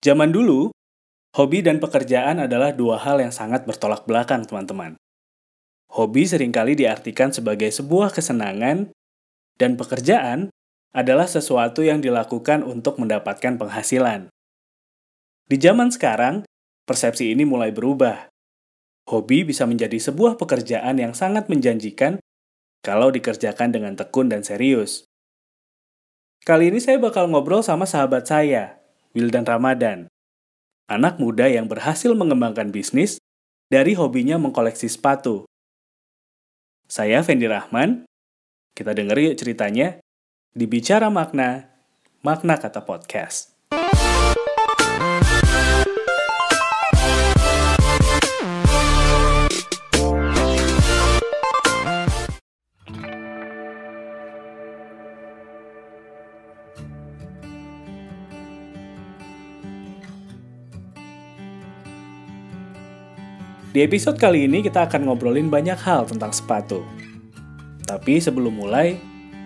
Zaman dulu, hobi dan pekerjaan adalah dua hal yang sangat bertolak belakang, teman-teman. Hobi sering kali diartikan sebagai sebuah kesenangan, dan pekerjaan adalah sesuatu yang dilakukan untuk mendapatkan penghasilan. Di zaman sekarang, persepsi ini mulai berubah. Hobi bisa menjadi sebuah pekerjaan yang sangat menjanjikan kalau dikerjakan dengan tekun dan serius. Kali ini saya bakal ngobrol sama sahabat saya, Wildan Ramadan. Anak muda yang berhasil mengembangkan bisnis dari hobinya mengkoleksi sepatu. Saya Fendi Rahman. Kita denger yuk ceritanya di Bicara Makna, Makna Kata Podcast. Di episode kali ini kita akan ngobrolin banyak hal tentang sepatu. Tapi sebelum mulai,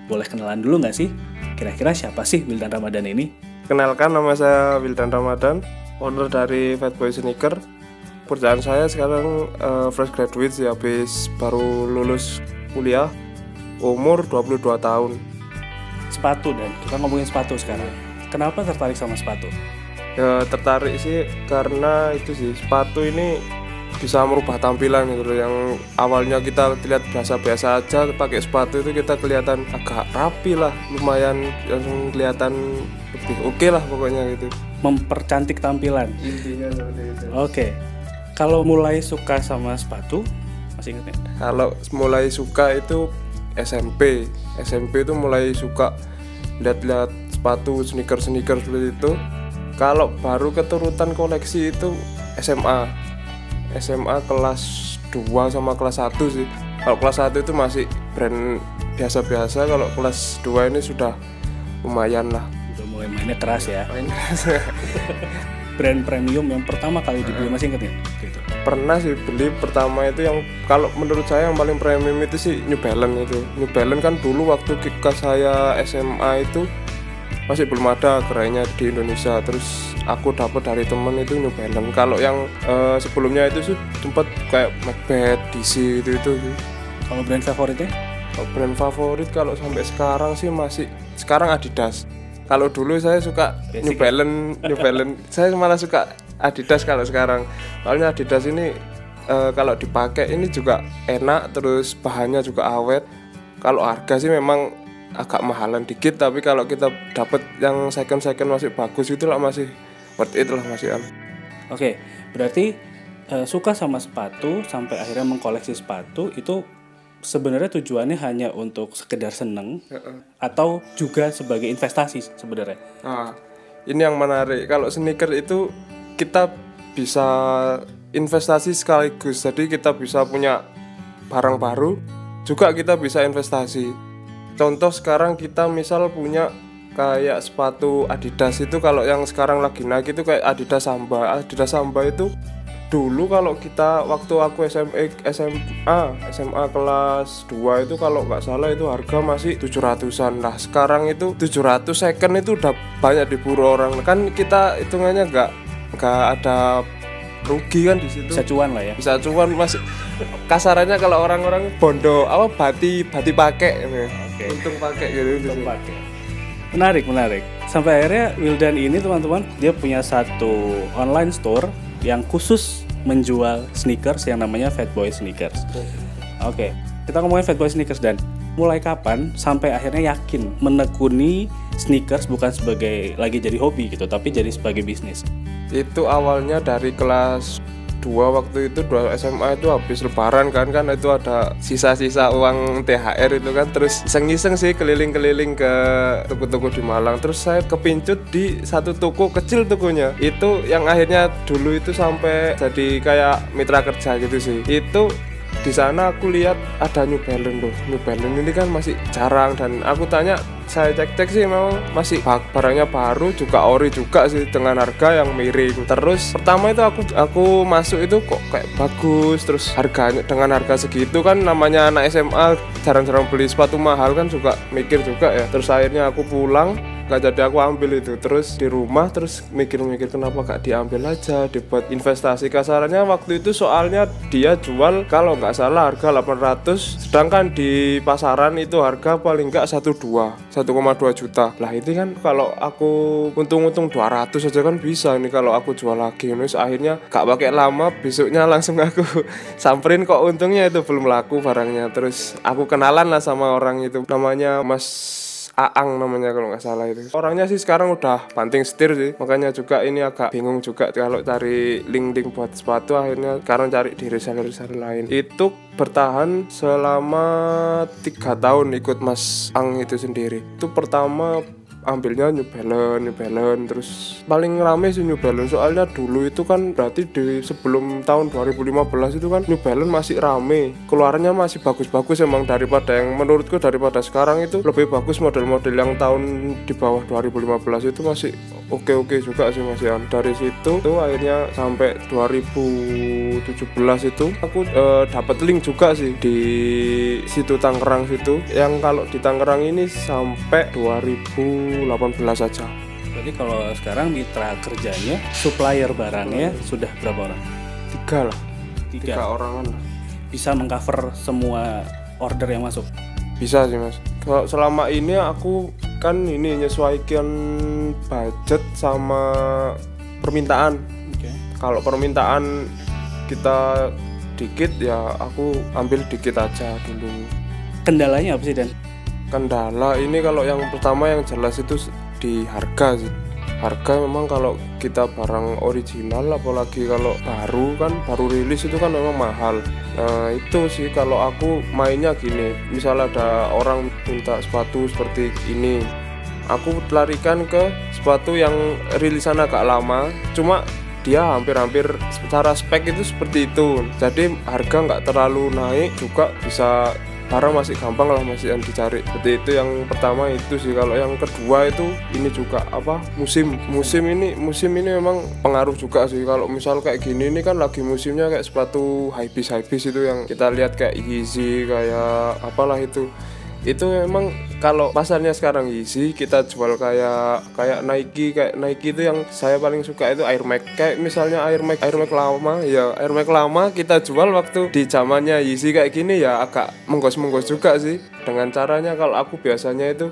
boleh kenalan dulu nggak sih? Kira-kira siapa sih Wildan Ramadan ini? Kenalkan nama saya Wildan Ramadan, owner dari Fatboy Sneaker. Pekerjaan saya sekarang uh, fresh graduate sih, habis baru lulus kuliah, umur 22 tahun. Sepatu dan kita ngomongin sepatu sekarang. Kenapa tertarik sama sepatu? Ya tertarik sih karena itu sih sepatu ini bisa merubah tampilan gitu loh. Yang awalnya kita lihat biasa-biasa aja pakai sepatu itu kita kelihatan agak rapi lah lumayan langsung kelihatan lebih oke okay lah pokoknya gitu. Mempercantik tampilan. Intinya seperti itu. Oke. Okay. kalau mulai suka sama sepatu masih ingat kalau mulai suka itu SMP SMP itu mulai suka lihat-lihat sepatu sneaker sneaker seperti itu. Kalau baru keturutan koleksi itu SMA SMA kelas 2 sama kelas 1 sih. Kalau kelas 1 itu masih brand biasa-biasa kalau kelas 2 ini sudah lumayan lah. Udah mulai mainnya keras ya. Main keras. Brand premium yang pertama kali dibeli masih inget ya? Gitu. pernah sih beli pertama itu yang kalau menurut saya yang paling premium itu sih New Balance itu. New Balance kan dulu waktu ketika saya SMA itu masih belum ada kerainya di Indonesia. Terus aku dapat dari temen itu New Balance. Kalau yang uh, sebelumnya itu sih tempat kayak Macbeth DC itu itu kalau brand favoritnya? Kalau brand favorit kalau sampai sekarang sih masih sekarang Adidas. Kalau dulu saya suka Basic. New? Balance New Balance. Saya malah suka Adidas kalau sekarang. Soalnya Adidas ini uh, kalau dipakai ini juga enak terus bahannya juga awet. Kalau harga sih memang agak mahalan dikit tapi kalau kita dapat yang second second masih bagus itu lah masih worth it lah masih an oke berarti uh, suka sama sepatu sampai akhirnya mengkoleksi sepatu itu sebenarnya tujuannya hanya untuk sekedar seneng uh -uh. atau juga sebagai investasi sebenarnya? Nah, ini yang menarik. Kalau sneaker itu kita bisa investasi sekaligus. Jadi kita bisa punya barang baru juga kita bisa investasi. Contoh sekarang kita misal punya kayak sepatu Adidas itu kalau yang sekarang lagi naik itu kayak Adidas Samba. Adidas Samba itu dulu kalau kita waktu aku SMA SMA SMA kelas 2 itu kalau nggak salah itu harga masih 700-an lah. Sekarang itu 700 second itu udah banyak diburu orang. Kan kita hitungannya nggak nggak ada rugi kan di situ. Bisa cuan lah ya. Bisa cuan masih kasarannya kalau orang-orang bondo apa bati bati pakai okay. untung pakai gitu untung pakai menarik menarik. Sampai akhirnya Wildan ini teman-teman dia punya satu online store yang khusus menjual sneakers yang namanya Fatboy Sneakers. Oke okay. kita ngomongin Fatboy Sneakers dan. Mulai kapan sampai akhirnya yakin menekuni sneakers bukan sebagai lagi jadi hobi gitu tapi jadi sebagai bisnis? Itu awalnya dari kelas dua waktu itu dua SMA itu habis lebaran kan kan itu ada sisa-sisa uang THR itu kan. Terus iseng-iseng sih keliling-keliling ke toko-toko di Malang. Terus saya kepincut di satu toko kecil tokonya itu yang akhirnya dulu itu sampai jadi kayak mitra kerja gitu sih. Itu di sana aku lihat ada New Balance loh. New Balance ini kan masih jarang dan aku tanya saya cek-cek sih memang masih barangnya baru juga ori juga sih dengan harga yang miring. Terus pertama itu aku aku masuk itu kok kayak bagus terus harganya dengan harga segitu kan namanya anak SMA jarang-jarang beli sepatu mahal kan juga mikir juga ya. Terus akhirnya aku pulang nggak jadi aku ambil itu. Terus di rumah terus mikir-mikir kenapa gak diambil aja dibuat investasi kasarannya. Waktu itu soalnya dia jual kalau nggak salah harga 800 sedangkan di pasaran itu harga paling nggak 12 1,2 juta. Lah itu kan kalau aku untung-untung 200 aja kan bisa nih kalau aku jual lagi. Terus akhirnya gak pakai lama besoknya langsung aku samperin kok untungnya itu belum laku barangnya. Terus aku kenalan lah sama orang itu. Namanya Mas Aang namanya kalau nggak salah itu. Orangnya sih sekarang udah banting setir sih. Makanya juga ini agak bingung juga kalau cari link-link buat sepatu akhirnya sekarang cari di reseller-reseller lain. Itu bertahan selama tiga tahun ikut Mas Ang itu sendiri. Itu pertama ambilnya New Balance, New Balance terus paling rame sih New Balance. Soalnya dulu itu kan berarti di sebelum tahun 2015 itu kan New Balance masih rame. Keluarnya masih bagus-bagus emang daripada yang menurutku daripada sekarang itu lebih bagus model-model yang tahun di bawah 2015 itu masih oke-oke juga sih Mas Ian dari situ tuh akhirnya sampai 2017 itu aku eh, dapat link juga sih di situ Tangerang situ yang kalau di Tangerang ini sampai 2018 saja Berarti kalau sekarang mitra kerjanya, supplier barangnya sudah berapa orang? tiga lah Tiga. tiga orangan lah Bisa mengcover semua order yang masuk. bisa sih mas kalau selama ini aku kan ini menyesuaikan budget sama permintaan Oke. kalau permintaan kita dikit ya aku ambil dikit aja dulu Kendalanya apa sih Dan? kendala ini kalau yang pertama yang jelas itu di harga sih harga memang kalau kita barang original apalagi kalau baru kan baru rilis itu kan memang mahal. Nah itu sih kalau aku mainnya gini misal ada orang minta sepatu seperti ini aku larikan ke sepatu yang rilisan agak lama cuma dia hampir-hampir secara spek itu seperti itu. Jadi harga nggak terlalu naik juga bisa barang masih gampang lah masih yang dicari. Seperti itu yang pertama itu sih. Kalau yang kedua itu ini juga apa musim. Musim ini musim ini memang pengaruh juga sih. Kalau misal kayak gini ini kan lagi musimnya kayak sepatu high beast high beast itu yang kita lihat kayak Yeezy kayak apalah itu. Itu memang kalau pasarnya sekarang Yeezy kita jual kayak kayak Nike kayak Nike itu yang saya paling suka itu Air Max. Kayak misalnya Air Max Air Max lama ya Air Max lama kita jual waktu di zamannya Yeezy kayak gini ya agak menggos-menggos juga sih. Dengan caranya kalau aku biasanya itu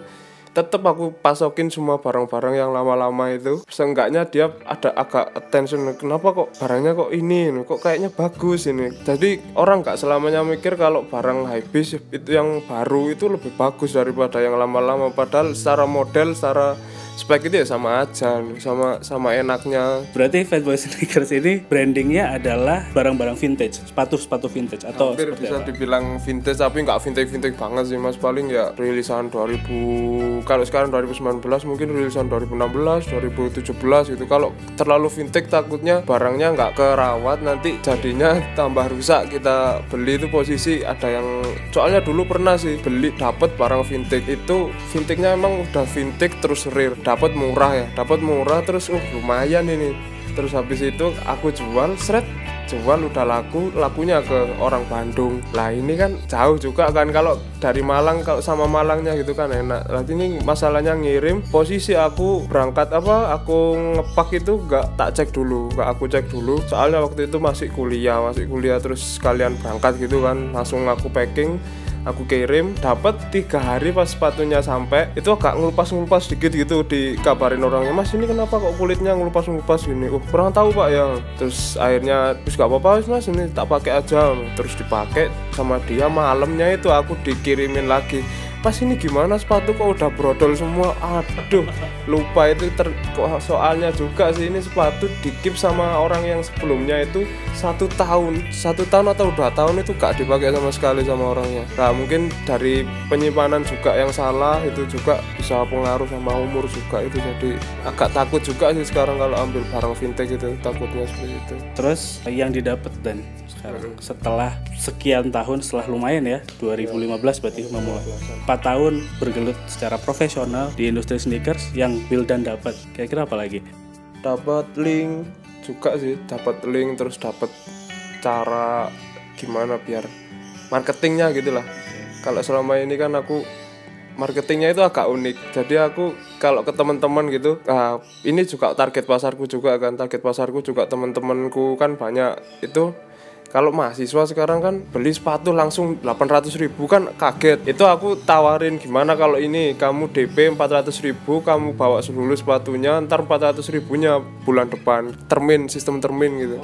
tetap aku pasokin semua barang-barang yang lama-lama itu. Seenggaknya dia ada agak attention kenapa kok barangnya kok ini kok kayaknya bagus ini. Jadi orang nggak selamanya mikir kalau barang habis itu yang baru itu lebih bagus daripada yang lama-lama. Padahal secara model secara spek itu ya sama aja sama sama enaknya. Berarti Fatboy Sneakers ini brandingnya adalah barang-barang vintage, sepatu-sepatu vintage atau hampir bisa apa? dibilang vintage tapi nggak vintage vintage banget sih mas. Paling ya rilisan 2000 kalau sekarang 2019 mungkin rilisan 2016 2017 gitu. Kalau terlalu vintage takutnya barangnya nggak kerawat nanti jadinya tambah rusak. Kita beli itu posisi ada yang soalnya dulu pernah sih beli dapat barang vintage. Itu vintage-nya emang udah vintage terus rare dapat murah ya dapat murah terus uh lumayan ini. Terus habis itu aku jual seret jual udah laku lakunya ke orang Bandung. Lah ini kan jauh juga kan kalau dari Malang kalau sama Malangnya gitu kan enak. Nanti ini masalahnya ngirim posisi aku berangkat apa aku ngepak itu gak tak cek dulu gak aku cek dulu. Soalnya waktu itu masih kuliah masih kuliah terus sekalian berangkat gitu kan langsung aku packing aku kirim dapat tiga hari pas sepatunya sampai itu agak ngelupas ngelupas dikit gitu dikabarin orangnya mas ini kenapa kok kulitnya ngelupas ngelupas gini? Uh kurang tahu pak ya. Terus akhirnya terus gak apa-apa mas ini tak pakai aja. Terus dipakai sama dia malamnya itu aku dikirimin lagi pas ini gimana? Sepatu kok udah brodol semua? Aduh lupa itu ter soalnya juga sih ini sepatu dikip sama orang yang sebelumnya itu satu tahun. Satu tahun atau dua tahun itu gak dipakai sama sekali sama orangnya. Nah mungkin dari penyimpanan juga yang salah itu juga bisa pengaruh sama umur juga itu jadi agak takut juga sih sekarang kalau ambil barang vintage itu takutnya seperti itu. Terus yang didapat dan sekarang setelah sekian tahun setelah lumayan ya 2015 berarti memulai. 4 tahun bergelut secara profesional di industri sneakers yang Wildan dapat. Kira-kira apa lagi? dapat link juga sih dapat link terus dapat cara gimana biar marketingnya gitu lah. Kalau selama ini kan aku marketingnya itu agak unik. Jadi aku kalau ke teman-teman gitu ah, ini juga target pasarku juga kan. Target pasarku juga teman-temanku kan banyak. Itu kalau mahasiswa sekarang kan beli sepatu langsung 800 ribu kan kaget. Itu aku tawarin gimana kalau ini? Kamu DP 400 ribu kamu bawa dulu sepatunya ntar 400 ribunya bulan depan. Termin sistem termin gitu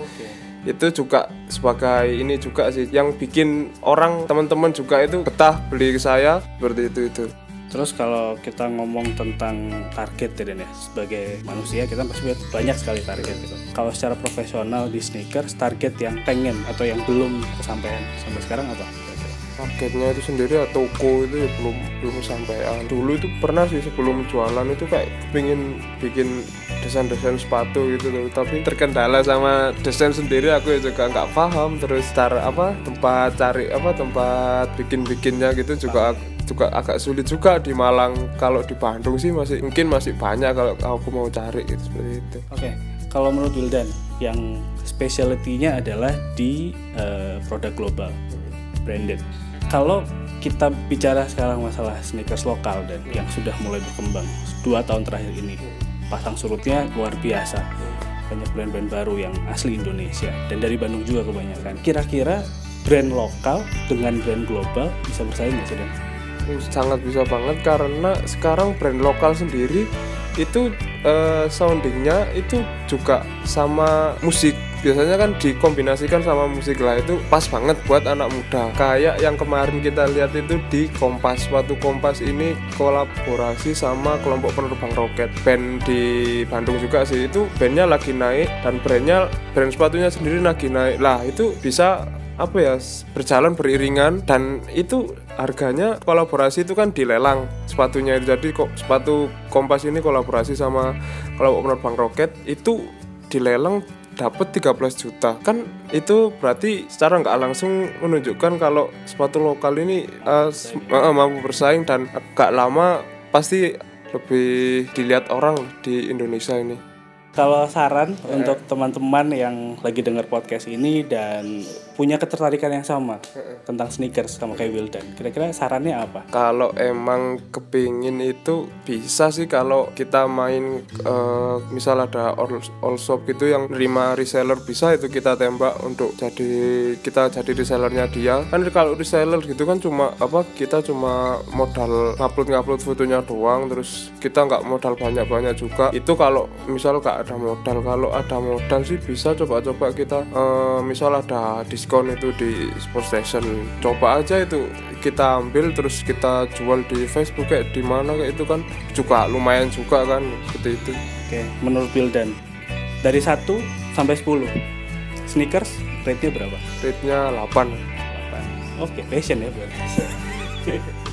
itu juga sebagai ini juga sih yang bikin orang teman-teman juga itu betah beli ke saya seperti itu itu Terus kalau kita ngomong tentang target ya Dan ya, sebagai manusia kita pasti banyak sekali target gitu. Kalau secara profesional di sneakers target yang pengen atau yang belum kesampaian sampai sekarang apa? targetnya itu sendiri ya toko itu ya belum belum kesampaian dulu itu pernah sih sebelum jualan itu kayak pengen bikin desain-desain sepatu gitu loh. Tapi terkendala sama desain sendiri aku juga nggak paham. Terus cara apa tempat cari apa tempat bikin-bikinnya gitu juga juga agak sulit juga di Malang. Kalau di Bandung sih masih mungkin masih banyak kalau aku mau cari gitu seperti itu. Oke okay. kalau menurut Wildan yang specialty-nya adalah di uh, produk global branded. Kalau kita bicara sekarang masalah sneakers lokal dan yang sudah mulai berkembang dua tahun terakhir ini pasang surutnya luar biasa. Banyak brand-brand baru yang asli Indonesia. Dan dari Bandung juga kebanyakan. Kira-kira brand lokal dengan brand global bisa bersaing nggak sih Dan? sangat bisa banget karena sekarang brand lokal sendiri itu uh, soundingnya itu juga sama musik biasanya kan dikombinasikan sama musik lah itu pas banget buat anak muda. Kayak yang kemarin kita lihat itu di Kompas waktu Kompas ini kolaborasi sama kelompok penerbang roket. Band di Bandung juga sih itu bandnya lagi naik dan brandnya brand sepatunya sendiri lagi naik. Lah itu bisa apa ya berjalan beriringan dan itu harganya kolaborasi itu kan dilelang sepatunya itu. Jadi kok sepatu kompas ini kolaborasi sama kelompok penerbang roket itu dilelang dapat 13 juta. Kan itu berarti secara nggak langsung menunjukkan kalau sepatu lokal ini uh, uh, mampu bersaing dan agak lama pasti lebih dilihat orang di Indonesia ini kalau saran yeah. untuk teman-teman yang lagi dengar podcast ini dan punya ketertarikan yang sama yeah. tentang sneakers sama kayak Wildan, kira-kira sarannya apa? Kalau emang kepingin itu bisa sih kalau kita main uh, misal ada all, all shop gitu yang nerima reseller bisa itu kita tembak untuk jadi kita jadi resellernya dia. Kan kalau reseller gitu kan cuma apa kita cuma modal ngupload ngupload fotonya doang terus kita nggak modal banyak-banyak juga. Itu kalau misal gak ada modal. Kalau ada modal sih bisa coba-coba kita uh, misal ada diskon itu di sport station. Coba aja itu kita ambil terus kita jual di Facebook kayak di mana kayak itu kan juga lumayan juga kan seperti itu. Oke menurut Bildan dari 1 sampai 10 sneakers rate-nya berapa? rate-nya 8 8 oke fashion ya berarti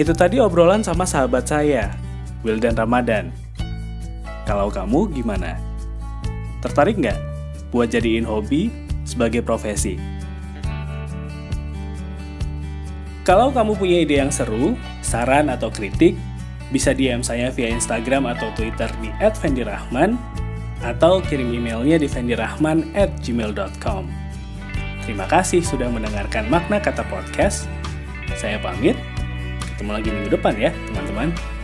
Itu tadi obrolan sama sahabat saya, Wildan Ramadan. Kalau kamu gimana? Tertarik nggak buat jadiin hobi sebagai profesi? Kalau kamu punya ide yang seru, saran atau kritik, bisa DM saya via Instagram atau Twitter di @vendirahman atau kirim emailnya di vendirahman@gmail.com. Terima kasih sudah mendengarkan makna kata podcast. Saya pamit. Ketemu lagi minggu depan ya, teman-teman.